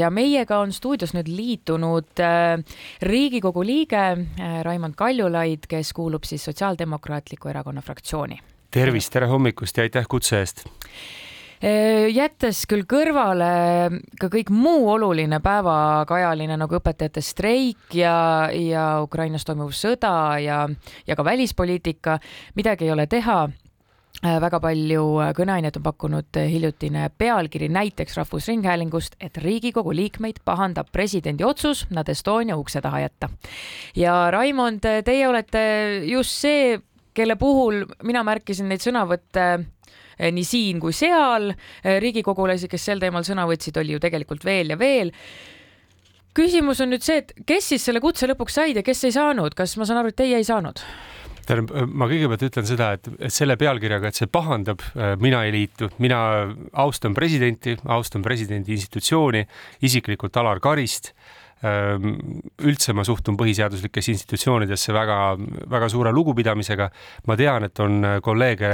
ja meiega on stuudios nüüd liitunud äh, Riigikogu liige äh, Raimond Kaljulaid, kes kuulub siis Sotsiaaldemokraatliku Erakonna fraktsiooni. tervist, tere hommikust ja aitäh kutse eest äh, jättes küll kõrvale ka kõik muu oluline päevakajaline nagu õpetajate streik ja, ja Ukrainas toimuv sõda ja, ja ka välispoliitika, midagi ei ole teha väga palju äh, kõneainet on pakkunud äh, hiljutine pealkiri näiteks Rahvusringhäälingust, et Riigikogu liikmeid pahandab presidendi otsus nad Estonia ukse taha jätta. ja Raimond, teie olete just see, kelle puhul mina märkisin neid sõnavõtte nii siin kui seal. riigikogulasi, kes sel teemal sõna võtsid, oli ju tegelikult veel ja veel küsimus on nüüd see, et kes siis selle kutse lõpuks said ja kes ei saanud, kas ma saan aru, et teie ei saanud? Tähendab, ma kõigepealt ütlen seda, et, et selle pealkirjaga, et see pahandab, äh, mina ei liitu, mina austan presidenti, austan presidendi institutsiooni, isiklikult Alar Karist üldse ma suhtun põhiseaduslikesse institutsioonidesse väga, väga suure lugupidamisega. ma tean, et on kolleege,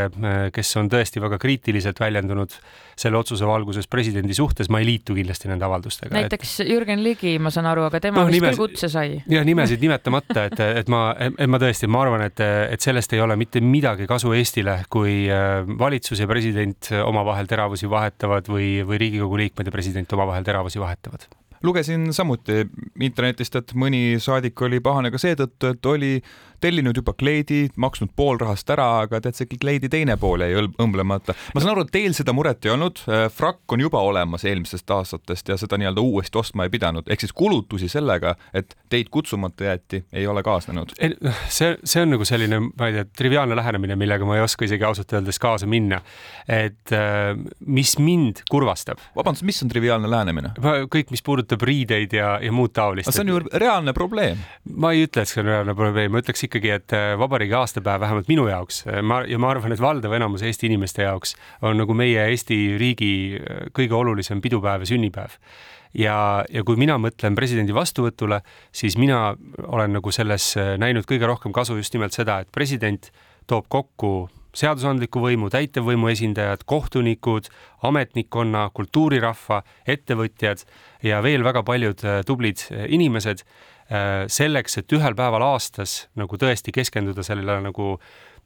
kes on tõesti väga kriitiliselt väljendunud selle otsuse valguses presidendi suhtes, ma ei liitu kindlasti nende avaldustega. näiteks et... Jürgen Ligi, ma saan aru, aga tema no, vist nimes... küll kutse sai. jah, nimesid nimetamata, et, et ma, et ma tõesti, ma arvan, et, et sellest ei ole mitte midagi kasu Eestile, kui valitsus ja president omavahel teravusi vahetavad või, või Riigikogu liikmed ja president omavahel teravusi vahetavad lugesin samuti internetist, et mõni saadik oli pahane ka seetõttu, et oli tellinud juba kleidi, maksnud pool rahast ära, aga tead, see kleidi teine pool jäi õmblemata. ma saan aru, et teil seda muret ei olnud, äh, frakk on juba olemas eelmisest aastatest ja seda nii-öelda uuesti ostma ei pidanud, ehk siis kulutusi sellega, et teid kutsumata jäeti, ei ole kaasnenud. see, see on nagu selline, ma ei tea, triviaalne lähenemine, millega ma ei oska isegi ausalt öeldes kaasa minna. et äh, mis mind kurvastab. vabandust, mis on triviaalne lähenemine? kõik, mis puudutab riideid ja, ja muud taolist. see on ju reaalne probleem. ma ei ütle, et see on reaalne probleem, ma ütleks ikkagi, et äh, vabariigi aastapäev vähemalt minu jaoks, äh, ma ja ma arvan, et valdav enamus Eesti inimeste jaoks on nagu meie Eesti riigi äh, kõige olulisem pidupäev ja sünnipäev ja, ja kui mina mõtlen presidendi vastuvõtule, siis mina olen nagu selles näinud kõige rohkem kasu just nimelt seda, et president toob kokku seadusandliku võimu, täitevvõimu esindajad, kohtunikud, ametnikkonna, kultuurirahva, ettevõtjad ja veel väga paljud tublid inimesed Äh, selleks, et ühel päeval aastas nagu tõesti keskenduda sellele nagu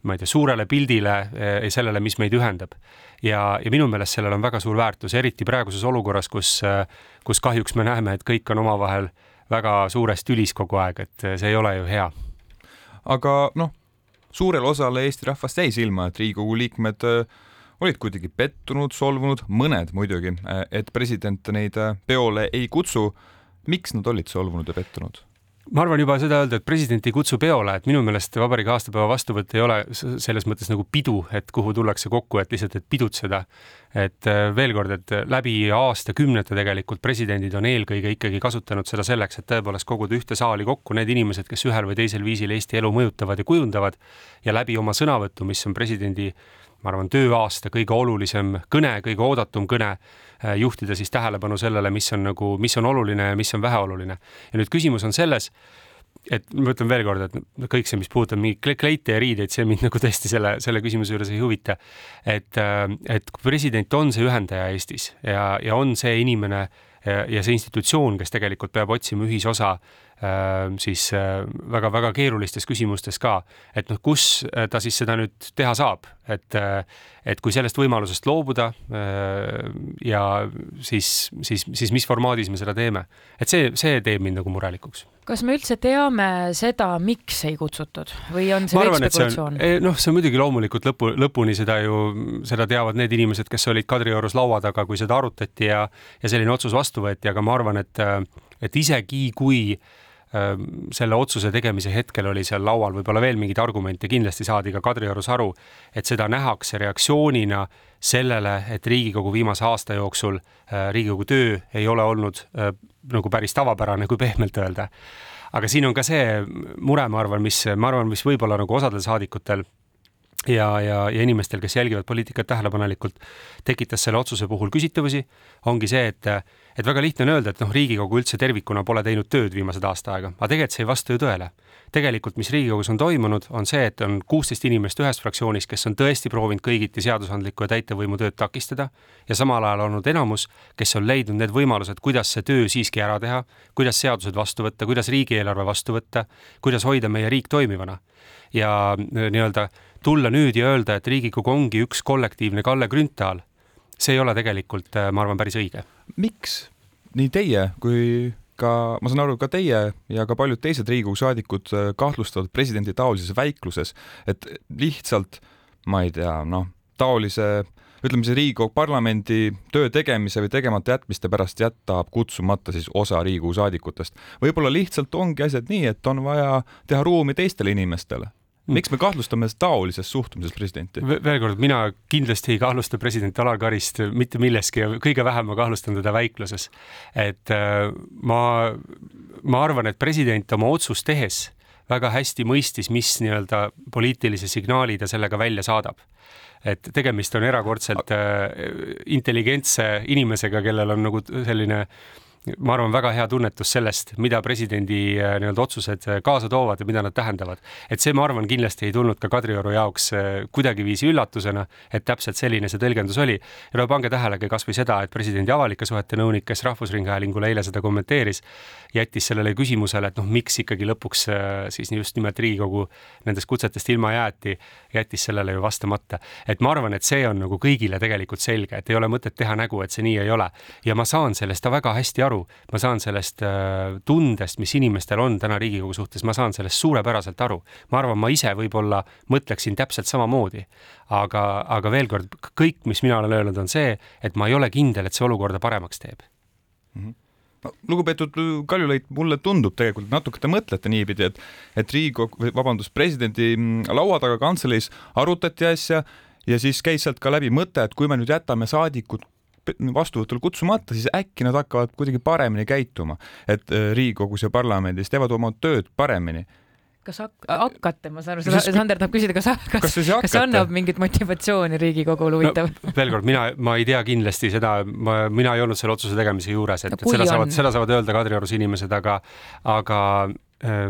ma ei tea, suurele pildile äh, ja sellele, mis meid ühendab. ja, ja minu meelest sellel on väga suur väärtus, eriti praeguses olukorras, kus, äh, kus kahjuks me näeme, et kõik on omavahel väga suures tülis kogu aeg, et see ei ole ju hea. aga noh, suurele osale Eesti rahvast jäi silma, et Riigikogu liikmed olid kuidagi pettunud, solvunud, mõned muidugi, et president neid peole ei kutsu. miks nad olid solvunud ja pettunud? Ma arvan juba seda öelda, et president ei kutsu peole, et minu meelest vabariigi aastapäeva vastuvõtt ei ole selles mõttes nagu pidu, et kuhu tullakse kokku, et lihtsalt, et pidutseda. et äh, veel kord, et läbi aastakümnete tegelikult presidendid on eelkõige ikkagi kasutanud seda selleks, et tõepoolest koguda ühte saali kokku need inimesed, kes ühel või teisel viisil Eesti elu mõjutavad ja kujundavad ja läbi oma sõnavõttu, mis on presidendi ma arvan, tööaasta kõige olulisem kõne, kõige oodatum kõne, äh, juhtida siis tähelepanu sellele, mis on nagu, mis on oluline ja mis on väheoluline. ja nüüd küsimus on selles, et ma ütlen veel kord, et kõik see, mis puudutab mingeid kleite ja riideid, see mind nagu tõesti selle, selle küsimuse juures ei huvita. et, äh, et president on see ühendaja Eestis ja, ja on see inimene ja, ja see institutsioon, kes tegelikult peab otsima ühisosa Äh, siis väga-väga äh, keerulistes küsimustes ka, et noh, kus äh, ta siis seda nüüd teha saab, et, et kui sellest võimalusest loobuda ja siis, siis, siis mis formaadis me seda teeme, et see, see teeb mind nagu murelikuks. Kas me üldse teame seda, miks ei kutsutud? Või on see kõik spekulatsioon? Eh, noh, see on muidugi loomulikult lõpu, lõpuni seda ju, seda teavad need inimesed, kes olid Kadriorus laua taga, kui seda arutati ja, ja selline otsus vastu võeti, aga ma arvan, et, et isegi kui äh, Ehm, selle otsuse tegemise hetkel oli seal laual võib-olla veel mingeid argumente, kindlasti saadi ka Kadriorus aru, et seda nähakse reaktsioonina sellele, et Riigikogu viimase aasta jooksul, Riigikogu töö ei ole olnud nagu päris tavapärane, kui pehmelt öelda. aga siin on ka see mure, ma arvan, mis, ma arvan, mis võib-olla nagu osadel saadikutel ja, ja, ja inimestel, kes jälgivad poliitikat tähelepanelikult, tekitas selle otsuse puhul küsitavusi, ongi see, et et väga lihtne on öelda, et noh, Riigikogu üldse tervikuna pole teinud tööd viimased aasta aega, aga tegelikult see ei vasta ju tõele. tegelikult, mis Riigikogus on toimunud, on see, et on kuusteist inimest ühes fraktsioonis, kes on tõesti proovinud kõigiti seadusandlikku ja täitevvõimu tööd takistada ja samal ajal olnud enamus, kes on leidnud need võimalused, kuidas see töö siiski ära teha, kuidas seadused vastu võtta, kuidas riigieelarve vastu võtta, kuidas hoida meie riik toimivana ja nii-öelda tulla nüüd ja öelda, et Riigikogu ongi üks kollektiivne Kalle Grünthal, see ei ole tegelikult, ma arvan, päris õige. miks nii teie kui ka, ma saan aru, ka teie ja ka paljud teised Riigikogu saadikud äh, kahtlustavad presidendi taolises väikluses, et lihtsalt ma ei tea, noh, taolise ütleme siis Riigikogu parlamendi töö tegemise või tegemata jätmiste pärast jätab kutsumata siis osa Riigikogu saadikutest. võib-olla lihtsalt ongi asjad nii, et on vaja teha ruumi teistele inimestele. Miks me kahtlustame taolises suhtumises presidenti? veel kord, mina kindlasti ei kahtlusta president Alar Karist mitte milleski ja kõige vähem ma kahtlustan teda väikluses. et äh, ma, ma arvan, et president oma otsust tehes väga hästi mõistis, mis nii-öelda poliitilise signaali ta sellega välja saadab et tegemist on erakordselt äh, intelligentse inimesega, kellel on nagu selline äh, ma arvan, väga hea tunnetus sellest, mida presidendi äh, nii-öelda otsused äh, kaasa toovad ja mida nad tähendavad. et see, ma arvan, kindlasti ei tulnud ka Kadrioru jaoks äh, kuidagiviisi üllatusena, et täpselt selline see tõlgendus oli. ja no pange tähelegi kasvõi seda, et presidendi avalike suhete nõunik, kes Rahvusringhäälingule eile seda kommenteeris, jättis sellele küsimusele, et noh, miks ikkagi lõpuks siis just nimelt Riigikogu nendest kutsetest ilma jäeti, jättis sellele ju vastamata. et ma arvan, et see on nagu kõigile tegelikult selge, et ei ole mõtet teha nägu, et see nii ei ole. ja ma saan sellest väga hästi aru aru, ma saan sellest äh, tundest, mis inimestel on täna Riigikogu suhtes, ma saan sellest suurepäraselt aru. ma arvan, ma ise võib-olla mõtleksin täpselt samamoodi. aga, aga veel kord, kõik, mis mina olen öelnud, on see, et ma ei ole kindel, et see olukorda paremaks teeb mm. -hmm no, lugupeetud Kaljulaid, mulle tundub tegelikult natuke te mõtlete niipidi, et, et Riigikogu, vabandust, presidendi mm, laua taga kantseleis arutati asja ja siis käis sealt ka läbi mõte, et kui me nüüd jätame saadikud vastuvõtul kutsumata, siis äkki nad hakkavad kuidagi paremini käituma, et äh, Riigikogus ja parlamendis teevad oma tööd paremini kas hak-, hakkate, ma saan aru, Sander tahab küsida, kas, kas, kas, kas annab mingit motivatsiooni Riigikogule, huvitav no,? veel kord, mina, ma ei tea kindlasti seda, ma, mina ei olnud selle otsuse tegemise juures, et, no, et seda on. saavad, seda saavad öelda Kadriorus inimesed, aga, aga äh,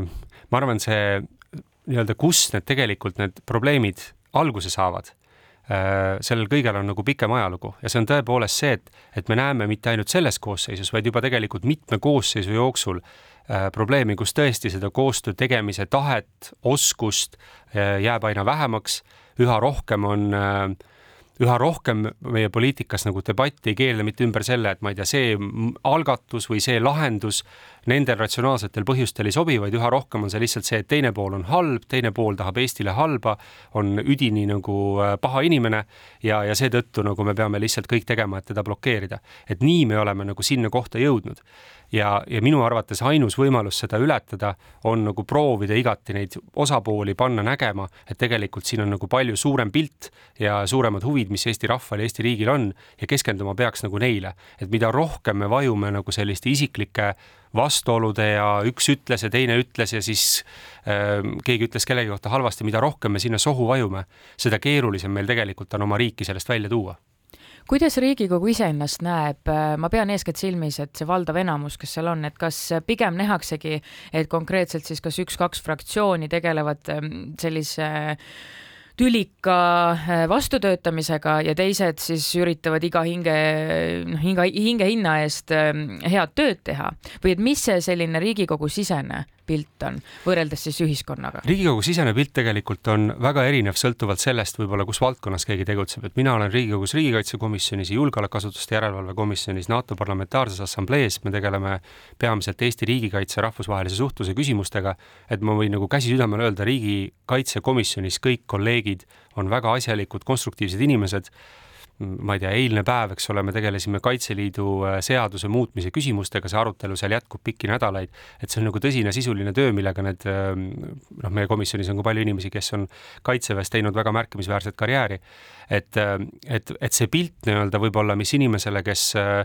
ma arvan, see nii-öelda, kus need tegelikult need probleemid alguse saavad Äh, sellel kõigel on nagu pikem ajalugu ja see on tõepoolest see, et, et me näeme mitte ainult selles koosseisus, vaid juba tegelikult mitme koosseisu jooksul äh, probleemi, kus tõesti seda koostöö tegemise tahet, oskust äh, jääb aina vähemaks, üha rohkem on äh, üha rohkem meie poliitikas nagu debatti ei keerle mitte ümber selle, et ma ei tea, see algatus või see lahendus nendel ratsionaalsetel põhjustel ei sobi, vaid üha rohkem on see lihtsalt see, et teine pool on halb, teine pool tahab Eestile halba, on üdini nagu äh, paha inimene ja, ja seetõttu nagu me peame lihtsalt kõik tegema, et teda blokeerida. et nii me oleme nagu sinna kohta jõudnud ja, ja minu arvates ainus võimalus seda ületada on nagu proovida igati neid osapooli panna nägema, et tegelikult siin on nagu palju suurem pilt ja suuremad huvid, mis Eesti rahval ja Eesti riigil on ja keskenduma peaks nagu neile, et mida rohkem me vajume nagu selliste isiklike vastuolude ja üks ütles ja teine ütles ja siis äh, keegi ütles kellegi kohta halvasti, mida rohkem me sinna sohu vajume, seda keerulisem meil tegelikult on oma riiki sellest välja tuua. Kuidas Riigikogu ise ennast näeb, ma pean eeskätt silmis, et see valdav enamus, kes seal on, et kas pigem nähaksegi, et konkreetselt siis kas üks-kaks fraktsiooni tegelevad ähm, sellise tülika äh, vastutöötamisega ja teised siis üritavad iga hinge, noh, hinge, hinge hinna eest ähm, head tööd teha. või et mis see selline Riigikogu sisene pilt on võrreldes siis ühiskonnaga? riigikogu sisene pilt tegelikult on väga erinev, sõltuvalt sellest võib-olla, kus valdkonnas keegi tegutseb, et mina olen Riigikogus riigikaitsekomisjonis ja julgeolekuasutuste järelevalve komisjonis NATO Parlamentaarses Assamblees, me tegeleme peamiselt Eesti riigikaitse rahvusvahelise suhtluse küsimustega, et ma võin nagu käsi südamel öelda, riigikaitsekomisjonis kõik kolleegid on väga asjalikud, konstruktiivsed inimesed ma ei tea, eilne päev, eks ole, me tegelesime Kaitseliidu äh, seaduse muutmise küsimustega, see arutelu seal jätkub pikki nädalaid, et see on nagu tõsine sisuline töö, millega need ähm, noh, meie komisjonis on ka palju inimesi, kes on Kaitseväes teinud väga märkimisväärset karjääri. et, äh, et, et see pilt nii-öelda võib-olla, mis inimesele, kes äh,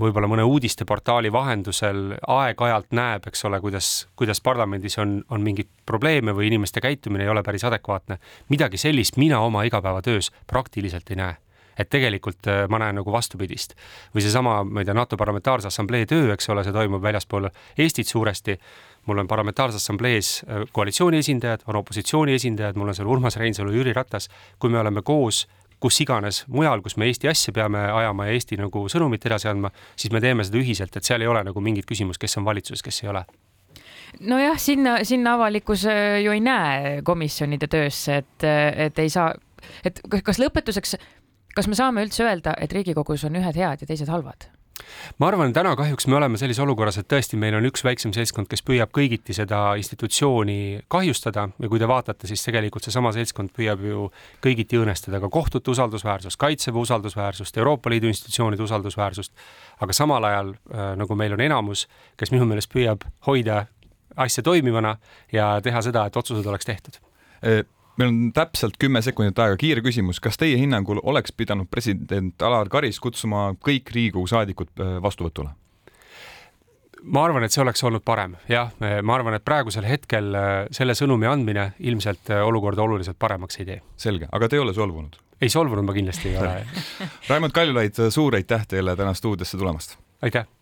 võib-olla mõne uudisteportaali vahendusel aeg-ajalt näeb, eks ole, kuidas, kuidas parlamendis on, on mingeid probleeme või inimeste käitumine ei ole päris adekvaatne. midagi sellist mina oma igapäevatöös praktiliselt ei näe et tegelikult ma näen nagu vastupidist. või seesama, ma ei tea, NATO Parlamentaarse Assamblee töö, eks ole, see toimub väljaspool Eestit suuresti mul on Parlamentaarses Assamblees koalitsiooni esindajad, on opositsiooni esindajad, mul on seal Urmas Reinsalu, Jüri Ratas. kui me oleme koos kus iganes mujal, kus me Eesti asja peame ajama ja Eesti nagu sõnumit edasi andma, siis me teeme seda ühiselt, et seal ei ole nagu mingit küsimust, kes on valitsuses, kes ei ole nojah, sinna, sinna avalikkus äh, ju ei näe komisjonide töösse, et, et ei saa, et kas lõpetuseks, kas me saame üldse öelda, et Riigikogus on ühed head ja teised halvad? ma arvan, täna kahjuks me oleme sellises olukorras, et tõesti, meil on üks väiksem seltskond, kes püüab kõigiti seda institutsiooni kahjustada ja kui te vaatate, siis tegelikult seesama seltskond püüab ju kõigiti õõnestada ka kohtute usaldusväärsust, kaitseväe usaldusväärsust, Euroopa Liidu institutsioonide usaldusväärsust. aga samal ajal äh, nagu meil on enamus, kes minu meelest püüab hoida asja toimivana ja teha seda, et otsused oleks tehtud e meil on täpselt kümme sekundit aega, kiire küsimus, kas teie hinnangul oleks pidanud president Alar Karis kutsuma kõik Riigikogu saadikud äh, vastuvõtule? ma arvan, et see oleks olnud parem, jah, ma arvan, et praegusel hetkel äh, selle sõnumi andmine ilmselt äh, olukorda oluliselt paremaks ei tee. selge, aga te ei ole solvunud? ei solvunud ma kindlasti ei ole Raimond Kaljulaid, suur aitäh teile täna stuudiosse tulemast! aitäh!